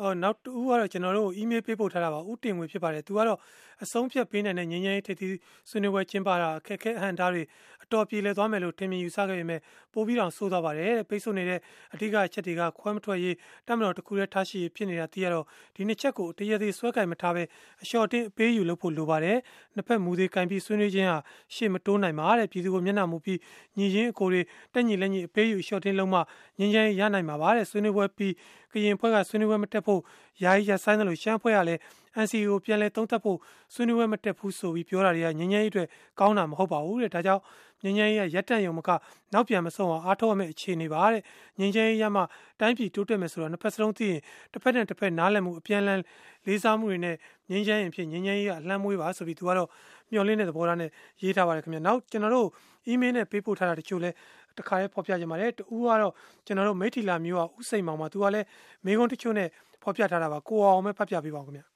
ဟောနောက်တူကတော့ကျွန်တော်တို့အီးမေးလ်ပေးပို့ထားတာပါဥတင်ငွေဖြစ်ပါတယ်သူကတော့အဆုံးဖြတ်ပေးနိုင်တဲ့ငင်းငင်းထိပ်သီးဆွေးနွေးပွဲကျင်းပတာအခက်ခဲအဟန့်တားတွေအ တော်ပြေလည်သွားမယ်လို့ထင်မြင်ယူဆခဲ့ပေမဲ့ပိုပြီးတော့ဆိုးသွားပါတယ်တဲ့ပိတ်ဆို့နေတဲ့အဓိကအချက်တွေကခွဲမထွက်ရေးတမတော်တစ်ခုတည်းထားရှိဖြစ်နေတာသိရတော့ဒီနှစ်ချက်ကိုတရသေးဆွဲကင်မထားပဲအလျှော့တင်းအပေးယူလုပ်ဖို့လိုပါတယ်နှစ်ဖက်မူသေးကင်ပြီးဆွေးနွေးခြင်းဟာရှေ့မတိုးနိုင်ပါတဲ့ပြည်သူကိုမျက်နှာမူပြီးညီရင်းအကိုတွေတက်ညီလက်ညီအပေးယူအလျှော့တင်းလုံးမှငင်းချမ်းရနိုင်မှာပါတဲ့ဆွေးနွေးပွဲပြီးကရင်ဖွဲ့ကဆွေးနွေးပွဲမတက်ဖို့ယာယီရဆိုင်တယ်လို့ရှမ်းဖွဲ့ကလည်း NCA ကိုပြန်လဲသုံးသပ်ဖို့ဆွေးနွေးပွဲမတက်ဘူးဆိုပြီးပြောတာတွေကငញ្ញရေးအတွက်ကောင်းတာမဟုတ်ပါဘူးတဲ့ဒါကြောင့်ငញ្ញရေးရရက်တန့်ရုံမကနောက်ပြန်မဆုံးအောင်အားထုတ်ရမယ့်အခြေအနေပါတဲ့ငញ្ញရေးရမှတိုင်းပြည်တိုးတက်မယ်ဆိုတော့နှစ်ဖက်စလုံးသိရင်တစ်ဖက်နဲ့တစ်ဖက်နားလည်မှုအပြန်အလှန်လေးစားမှုတွေနဲ့ငញ្ញရေးရင်ဖြစ်ငញ្ញရေးကအလှမ်းမွေးပါဆိုပြီးသူကတော့မျှော်လင့်တဲ့သဘောထားနဲ့ရေးထားပါတယ်ခင်ဗျနောက်ကျွန်တော်တို့အီးမေးလ်နဲ့ပေးပို့ထားတာတချို့လဲတခါရဲဖော်ပြကြပါတယ်တူကတော့ကျွန်တော်တို့မိထီလာမျိုးကဥစိန်မောင်မှာသူကလည်းမေကွန်းတချို့နဲ့ဖော်ပြထားတာပါကိုအောင်ပဲဖတ်ပြပေးပါဦးခင်ဗျ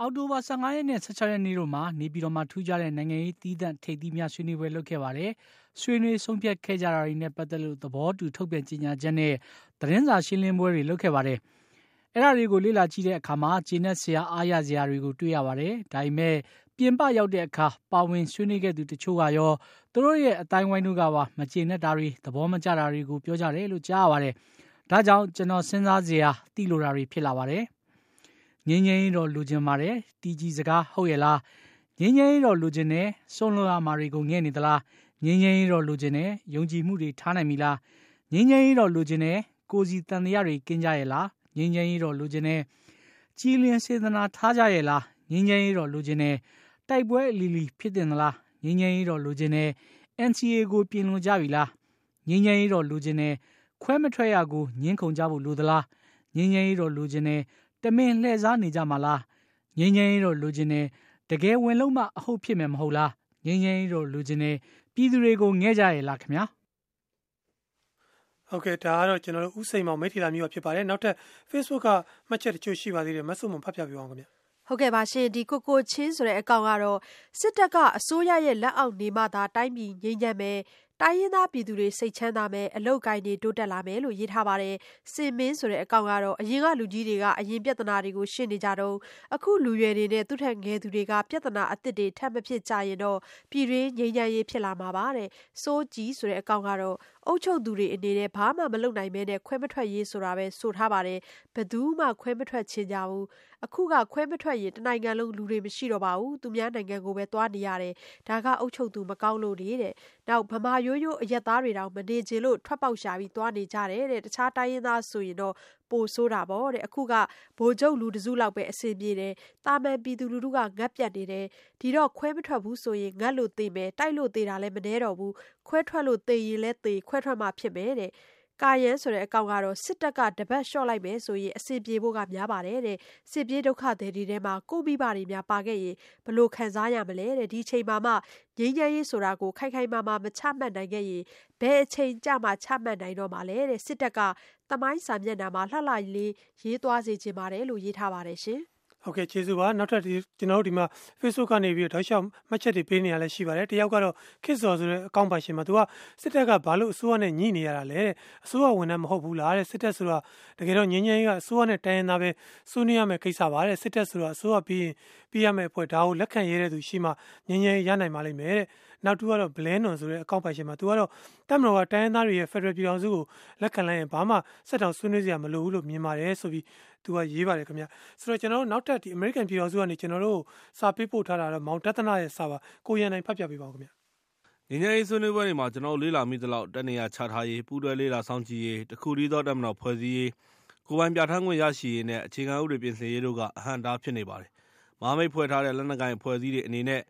အောက်တိုဘာ15ရက်နဲ့16ရက်နေ့တို့မှာ နေပြည်တော်မှာ ထူးခြားတဲ့ နိုင်ငံရေးတီးသန့် ထိပ်သီးများ ဆွေးနွေးပွဲ လုပ်ခဲ့ပါတယ်။ဆွေးနွေး ဆုံးဖြတ်ခဲ့ကြတာတွေနဲ့ ပတ်သက်လို့ သဘောတူ ထုတ်ပြန်ကြေညာချက်နဲ့ သတင်းစာရှင်းလင်းပွဲတွေ လုပ်ခဲ့ပါတယ်။အဲ့ဒါတွေကို လေ့လာကြည့်တဲ့အခါမှာဂျင်းနဲ့ဆရာ အားရစရာတွေကို တွေ့ရပါတယ်။ဒါပေမဲ့ပြင်ပရောက်တဲ့အခါ ပါဝင်ဆွေးနွေးခဲ့သူတချို့ကရော သူတို့ရဲ့အတိုင်းဝိုင်းတို့ကပါ မကျေနပ်တာတွေ သဘောမကျတာတွေကို ပြောကြတယ်လို့ ကြားရပါတယ်။ဒါကြောင့် ကျွန်တော် စဉ်းစားစရာ သိလိုတာတွေ ဖြစ်လာပါတယ်။ ငင်းငင်းတော့လူကျင်ပါတယ်တီကြီးစကားဟုတ်ရဲ့လားငင်းငင်းတော့လူကျင်တယ်စွန့်လွတ်ရမှာတွေကိုငဲ့နေသလားငင်းငင်းတော့လူကျင်တယ်ယုံကြည်မှုတွေထားနိုင်ပြီလားငင်းငင်းတော့လူကျင်တယ်ကိုစီတန်တရားတွေကင်းကြရဲ့လားငင်းငင်းတော့လူကျင်တယ်ကြည်လင်စေတနာထားကြရဲ့လားငင်းငင်းတော့လူကျင်တယ်တိုက်ပွဲအလီလီဖြစ်တင်သလားငင်းငင်းတော့လူကျင်တယ် NCA ကိုပြင်လွန်ကြပြီလားငင်းငင်းတော့လူကျင်တယ်ခွဲမထွက်ရကိုညင်းခုန်ကြဖို့လိုသလားငင်းငင်းတော့လူကျင်တယ် တမင်လှည့်စားနေကြမှာလားငင်းငင်းတော့လူချင်းနေတကယ်ဝင်လုံးမအဟုတ်ဖြစ်မယ်မဟုတ်လားငင်းငင်းတော့လူချင်းနေပြည်သူတွေကိုငဲကြရလားခင်ဗျာဟုတ်ကဲ့ဒါကတော့ကျွန်တော်တို့ဥစိန်မောင်မိထီလာမျိုးဖြစ်ပါတယ်နောက်ထပ် Facebook ကမှတ်ချက်တချို့ရှိပါသေးတယ်မဆုမဖတ်ပြပြအောင်ခင်ဗျာဟုတ်ကဲ့ပါရှင်ဒီကိုကိုချင်းဆိုတဲ့အကောင့်ကတော့စစ်တပ်ကအစိုးရရဲ့လက်အောက်နေမှသာတိုင်းပြည်ငြိမ်းချမ်းမယ် တိုင်းရင်းသားပြည်သူတွေ စိတ်ချမ်းသာမယ် အလောက်ကိုင်းတွေ တိုးတက်လာမယ်လို့ ရေးထားပါတယ်စင်မင်းဆိုတဲ့ အကောင့်ကတော့ အရင်က လူကြီးတွေက အရင်ပြဿနာတွေကို ရှင်းနေကြတော့အခု လူရွယ်တွေနဲ့ သူထက်ငယ်သူတွေက ပြဿနာအသစ်တွေ ထပ်မဖြစ်ကြရင်တော့ ပြည်ရင်းငြိမ်းချမ်းရေး ဖြစ်လာမှာပါတဲ့စိုးကြီးဆိုတဲ့ အကောင့်ကတော့ အုပ်ချုပ်သူတွေအနေနဲ့ ဘာမှ မလုပ်နိုင်မဲနဲ့ ခွဲမထွက်ရေးဆိုတာပဲ ဆိုထားပါတယ် ဘယ်သူမှ ခွဲမထွက်ချင်ကြဘူး အခုက ခွဲမထွက်ရင် တနိုင်ငံလုံး လူတွေ မရှိတော့ပါဘူး သူများနိုင်ငံကိုပဲ သွားနေရတယ် ဒါက အုပ်ချုပ်သူ မကောင်းလို့နေတဲ့ နောက် ဗမာရိုးရိုးအရက်သားတွေတောင်မနေချင်လို့ထွက်ပေါက်ရှာပြီးသွားနေကြတယ်တဲ့တခြားတိုင်းရင်းသားဆိုရင်တော့ပိုဆိုးတာပေါ့တဲ့အခုကဗိုလ်ချုပ်လူတစုလောက်ပဲအဆင်ပြေတယ်တာမန်ပြည်သူလူထုကငတ်ပြတ်နေတယ်ဒီတော့ခွဲမထွက်ဘူးဆိုရင်ငတ်လို့သေမယ်တိုက်လို့သေတာလည်းမနှဲတော့ဘူးခွဲထွက်လို့သေရင်လည်းသေခွဲထွက်မှဖြစ်မယ်တဲ့ ကာယန်ဆိုတဲ့အကောင့်ကတော့စစ်တပ်ကတပတ်လျှော့လိုက်မယ်ဆိုရင်အဆင်ပြေဖို့ကများပါတယ်တဲ့စစ်ပြေးဒုက္ခတွေတွေထဲမှာကိုမိဘတွေများပါခဲ့ရင်ဘလို့ခံစားရမလဲတဲ့ဒီချိန်မှာမှငြိမ်းချမ်းရေးဆိုတာကိုခိုင်ခိုင်မာမာမချမှတ်နိုင်ခဲ့ရင်ဘယ်အချိန်ကြမှာချမှတ်နိုင်တော့မှာလဲတဲ့စစ်တပ်ကတမိုင်းစာမျက်နှာမှာလှလှလေးရေးသွားစေချင်ပါတယ်လို့ရေးထားပါတယ်ရှင်။ ဟုတ်ကဲ့ကျေးဇူးပါနောက်ထပ်ဒီကျွန်တော်တို့ဒီမှာ Facebook ကနေပြီးတော့တောက်လျှောက်မှတ်ချက်တွေပေးနေရလဲရှိပါတယ်တယောက်ကတော့ခစ်စော်ဆိုတဲ့အကောင့်ပါရှင်မှာသူကစစ်တပ်ကဘာလို့အစိုးရနဲ့ညှိနေရတာလဲတဲ့အစိုးရဝန်ထမ်းမဟုတ်ဘူးလားတဲ့စစ်တပ်ဆိုတာတကယ်တော့ငင်းငင်းကအစိုးရနဲ့တိုင်းရင်းသားပဲစိုးနေရမယ်ကိစ္စပါတဲ့စစ်တပ်ဆိုတာအစိုးရပြီးရင်ပြီးရမယ်အဖွဲ့ဒါကိုလက်ခံရတဲ့သူရှိမှငင်းငင်းရနိုင်ပါလိမ့်မယ်တဲ့နောက်တူကတော့ Blend on ဆိုတဲ့အကောင့်ပိုင်ရှင်မှာသူကတော့တက်မတော်ကတိုင်းရင်းသားတွေရဲ့ Federal ပြည်အောင်စုကိုလက်ခံလိုက်ရင်ဘာမှစက်တောင်ဆွေးနွေးစရာမလိုဘူးလို့မြင်ပါတယ်ဆိုပြီး သူကရေးပါတယ်ခင်ဗျဆိုတော့ကျွန်တော်တို့နောက်ထပ်ဒီ American ပြည်အောင်စုကနေကျွန်တော်တို့စာပေးပို့ထားတာတော့မောင်တသနာရဲ့စာပါကိုရန်နိုင်ဖတ်ပြပေးပါဦးခင်ဗျငင်းငယ်ရေးဆွေးနွေးပွဲတွေမှာကျွန်တော်လေးလာမိသလောက်တနေရာချထားရေးပူးတွဲလေးလာဆောင်ကြည့်ရေးတခုတည်းသောတက်မတော်ဖွဲ့စည်းရေးကိုပိုင်ပြဋ္ဌာန်းခွင့်ရရှိရေးနဲ့အခြေခံဥပဒေပြင်ဆင်ရေးတို့ကအဟန့်တားဖြစ်နေပါတယ်။မဟာမိတ်ဖွဲ့ထားတဲ့လက်နက်ကိုင်ဖွဲ့စည်းတွေအနေနဲ့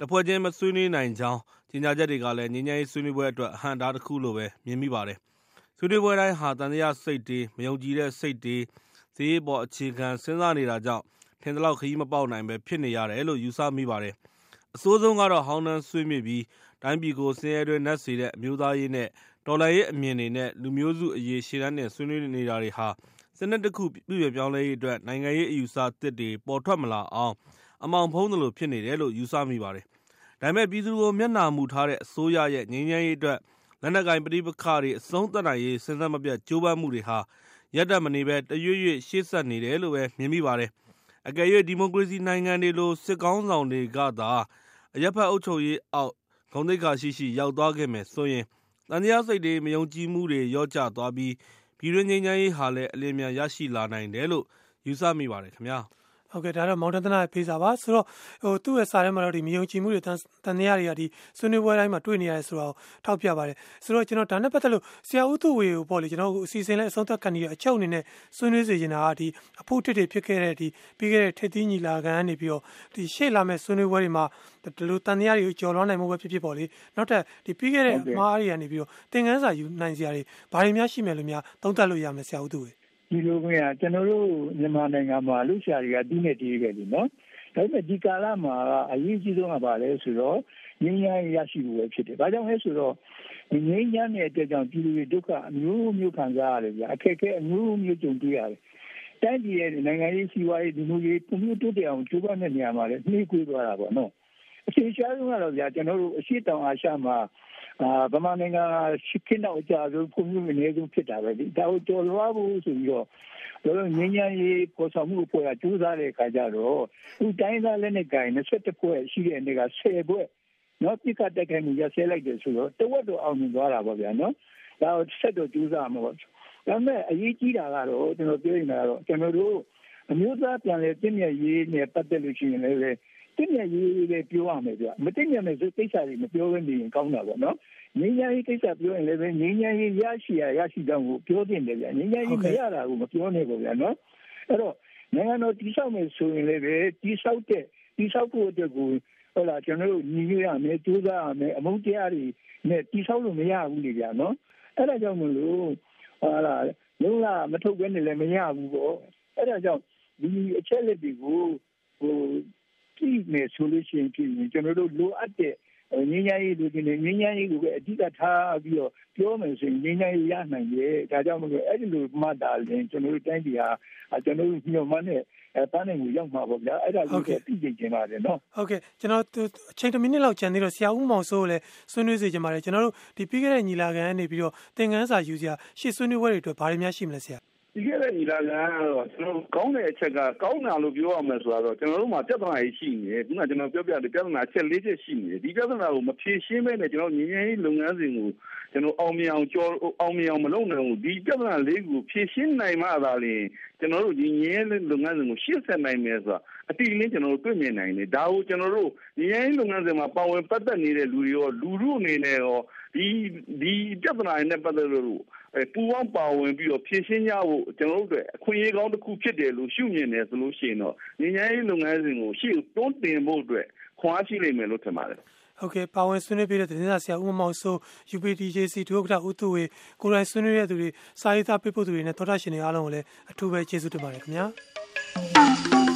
တဖွဲ့ချင်းမဆွေးနွေးနိုင်ကြောင်းကြေညာချက်တွေကလည်းငြိမ်းချမ်းရေးဆွေးနွေးပွဲအတွက်အဟန့်အတားတခုလို့ပဲမြင်မိပါတယ်။ဆွေးနွေးပွဲတိုင်းဟာသံသယစိတ်တွေ၊မယုံကြည်တဲ့စိတ်တွေ၊ စစ်ရေးအပေါ် အခြေခံ စဉ်းစားနေတာကြောင့် ထင်သလောက် ခရီးမပေါက်နိုင်ဘဲ ဖြစ်နေရတယ်လို့ ယူဆမိပါတယ်။အဆိုးဆုံးကတော့ ဟောင်းနွမ်းဆွေးမြေ့ပြီး တိုင်းပြည်ကို ဆင်းရဲတွင်းနက်စေတဲ့ အမျိုးသားရေးနဲ့ တော်လှန်ရေးအမြင်တွေနဲ့ လူမျိုးစုအရေး ရှေ့တန်းတင် ဆွေးနွေးနေတာတွေဟာ စနစ်တခု ပြုပြင်ပြောင်းလဲရေးအတွက် နိုင်ငံရေးအယူအဆသစ်တွေ ပေါ်ထွက်မလာအောင် အမှောင်ဖုံးသလို ဖြစ်နေတယ်လို့ ယူဆမိပါတယ် ဒါပေမဲ့ ပြည်သူကို မျက်နှာမူထားတဲ့ အစိုးရရဲ့ ငြိမ်းချမ်းရေးအတွက် လက်နက်ကိုင် ပဋိပက္ခတွေ အဆုံးသတ်နိုင်ရေး စဉ်ဆက်မပြတ် ကြိုးပမ်းမှုတွေဟာ ရပ်တန့်မနေဘဲ တရွေ့ရွေ့ ရှေ့ဆက်နေတယ်လို့ပဲ မြင်မိပါတယ်။အကယ်၍ဒီမိုကရေစီနိုင်ငံတွေလို စစ်ခေါင်းဆောင်တွေကသာ အရပ်ဘက်အုပ်ချုပ်ရေးအောက် ဂုဏ်သိက္ခာရှိရှိ ရောက်သွားခဲ့မယ်ဆိုရင် သံသယစိတ်တွေ၊မယုံကြည်မှုတွေ လျော့ကျသွားပြီး ပြည်တွင်းငြိမ်းချမ်းရေးဟာလည်း အလျင်အမြန် ရရှိလာနိုင်တယ်လို့ ယူဆမိပါတယ်ခင်ဗျာ။ ဟုတ်ကဲ့ဒါတော့မောင်တသနာရဲ့ဖေးစာပါဆိုတော့ဟိုသူ့ရဲ့စာထဲမှာတော့ဒီမြုံချီမှုတွေတန်တန်တရားတွေကဒီဆွေးနွေးပွဲတိုင်းမှာတွေ့နေရတယ်ဆိုတော့ထောက်ပြပါတယ်ဆိုတော့ကျွန်တော်ဒါနဲ့ပတ်သက်လို့ဆရာဦးသူဝေကိုပေါ့လေကျွန်တော်အစီအစဉ်လဲအဆုံးသတ်ကန်ဒီအချုပ်အနေနဲ့ဆွေးနွေးစေချင်တာကဒီအဖို့တစ်တွေဖြစ်ခဲ့တဲ့ဒီပြီးခဲ့တဲ့ထက်သီးညီလာခံကနေပြီးတော့ဒီရှေ့လာမဲ့ဆွေးနွေးပွဲတွေမှာဒီလိုတန်တရားတွေကိုကြော်လွှမ်းနိုင်မှုပဲဖြစ်ဖြစ်ပေါ့လေနောက်ထပ်ဒီပြီးခဲ့တဲ့မားရီကနေပြီးတော့သင်ခန်းစာယူနိုင်စရာတွေဘာတွေများရှိမယ်လို့များသုံးသပ်လို့ရမယ်ဆရာဦးသူဝေ ဒီလိုမျိုးကကျွန်တော်တို့မြန်မာနိုင်ငံမှာလူရှာတွေကတီးနေတီးခဲ့ပြီနော်ဒါပေမဲ့ဒီကာလမှာအရေးကြီးဆုံးကဘာလဲဆိုတော့ငြိမ်းချမ်းရရှိဖို့ပဲဖြစ်တယ်။ဘာကြောင့်လဲဆိုတော့ငြိမ်းချမ်းတဲ့အတွက်ကြောင့်ပြည်သူတွေဒုက္ခအမျိုးမျိုးခံစားရတယ်ဗျာအခက်အခဲအမျိုးမျိုးကြုံတွေ့ရတယ်။တိုင်းပြည်ရဲ့နိုင်ငံရေးစီးပွားရေးဒီလိုရေးပုံမျိုးတိုးတက်အောင်ကြိုးပမ်းတဲ့နေရာမှာလည်းနှေးကွေးသွားတာပေါ့နော်။အချိန်ရှားဆုံးကတော့ဗျာကျွန်တော်တို့အရှိတောင်အာရှမှာ အာဗမာနိုင်ငံရှိခင်းတော့အကြဆုံးပုံမျိုးအနေဆုံးဖြစ်တာပဲဒီဒါကိုကြော်လွှားဖို့ဆိုပြီးတော့တော့ငင်းညာရေးပေါ်ဆောင်မှုအဖွဲ့ကကျူးစားတဲ့အခါကျတော့ဒီတိုင်းသားလက်နဲ့ဂိုင်း21ဖွဲ့ရှိတဲ့အနေက10ဖွဲ့နော်ပြစ်ကတက်ခိုင်းမှုရဆဲလိုက်တယ်ဆိုတော့တဝက်တော့အောင်မြင်သွားတာပေါ့ဗျာနော်ဒါဆက်တော့ကျူးစားမှာပေါ့ဒါပေမဲ့အရေးကြီးတာကတော့ကျွန်တော်ပြောနေတာကတော့ကျွန်တော်တို့အမျိုးသားပြန်လဲတင့်မြတ်ရေးနဲ့ပတ်သက်လို့ရှိရင်လည်း တင့်မြတ်ရေးလေးပြောရမယ်ဗျမတင့်မြတ်မယ်ဆိုကိစ္စတွေမပြောဘဲနေရင်ကောင်းတာပေါ့နော်ငင်းညာရေးကိစ္စပြောရင်လည်းပဲငင်းညာရေးရရှိရရရှိကြောင်းကိုပြောတင်တယ်ဗျငင်းညာရေးမရတာကိုမပြောနဲ့ပေါ့ဗျာနော်အဲ့တော့နိုင်ငံတော်တိဆောက်မယ်ဆိုရင်လည်းပဲတိဆောက်တဲ့တိဆောက်ဖို့အတွက်ကိုဟုတ်လားကျွန်တော်တို့ညီညွတ်ရမယ်ကြိုးစားရမယ်အမုန်းတရားတွေနဲ့တိဆောက်လို့မရဘူးလေဗျာနော်အဲ့ဒါကြောင့်မလို့ဟာလားလုံးဝမထုတ်ဘဲနဲ့လည်းမရဘူးပေါ့အဲ့ဒါကြောင့်ဒီအချက်လက်တွေကိုဟို ကြည့်မယ်ဆိုလို့ရှိရင်ကျွန်တော်တို့လိုအပ်တဲ့ငင်းညာရေးလူတွေငင်းညာရေးကိုပဲအဓိကထားပြီးတော့ပြောမယ်ဆိုရင်ငင်းညာရေးရနိုင်ရဲ့ဒါကြောင့်မလို့အဲ့ဒီလိုမှတ်တာလင်းကျွန်တော်တို့တိုင်းပြည်ဟာကျွန်တော်တို့ညှို့မှန်းတဲ့အဲပန်းနေကိုရောက်မှာပေါ့ဗျာအဲ့ဒါကိုသိကြခြင်းပါတယ်နော်ဟုတ်ကဲ့ကျွန်တော်အချိန်တစ်မိနစ်လောက်ကြံသေးတော့ဆရာဦးမောင်စိုးကိုလည်းဆွေးနွေးစေချင်ပါတယ်ကျွန်တော်တို့ဒီပြီးခဲ့တဲ့ညီလာခံကနေပြီးတော့သင်ခန်းစာယူစရာရှေ့ဆွေးနွေးပွဲတွေအတွက်ဘာတွေများရှိမလဲဆရာ ဒီကနေ့ညီလာခံကတော့ကျွန်တော်ကောင်းတဲ့အချက်ကကောင်းတာလို့ပြောရမယ်ဆိုတော့ကျွန်တော်တို့မှာပြဿနာကြီးရှိနေတယ်ခုနကကျွန်တော်ပြောပြတယ်ပြဿနာချက်၄ချက်ရှိနေတယ်ဒီပြဿနာကိုမဖြေရှင်းမဲနဲ့ကျွန်တော်ညီငယ်ရေးလုပ်ငန်းစဉ်ကိုကျွန်တော်အောင်မြင်အောင်ကြောအောင်မြင်အောင်မလုပ်နိုင်ဘူးဒီပြဿနာလေးကိုဖြေရှင်းနိုင်မှသာလျှင်ကျွန်တော်တို့ညီငယ်ရေးလုပ်ငန်းစဉ်ကိုရှေ့ဆက်နိုင်မယ်ဆိုတာအတိအလင်းကျွန်တော်တို့တွေ့မြင်နိုင်တယ်ဒါကိုကျွန်တော်တို့ညီငယ်ရေးလုပ်ငန်းစဉ်မှာပါဝင်ပတ်သက်နေတဲ့လူတွေရောလူမှုအနေနဲ့ရောဒီဒီပြဿနာနဲ့ပတ်သက်လို့ ပူပေါင်းပါဝင်ပြီးတော့ဖြည့်ရှင်းကြဖို့ကျွန်တော်တို့အခွင့်အရေးကောင်းတစ်ခုဖြစ်တယ်လို့ရှုမြင်တယ်ဆိုလို့ရှိရင်တော့ညီညာရေးလုပ်ငန်းစဉ်ကိုရှေ့တွန်းတင်ဖို့အတွက်ခွန်အားရှိနိုင်မယ်လို့ထင်ပါတယ်ဟုတ်ကဲ့ပါဝင်ဆွေးနွေးပြတဲ့သတင်းစာဆရာဦးမောင်စိုး UPDJC ဒုဥက္ကဋ္ဌဦးသူဝေကိုယ်တိုင်ဆွေးနွေးရတဲ့သူတွေစာရေးသားပေးပို့သူတွေနဲ့သောတာရှင်တွေအားလုံးကိုလည်းအထူးပဲကျေးဇူးတင်ပါတယ်ခင်ဗျာ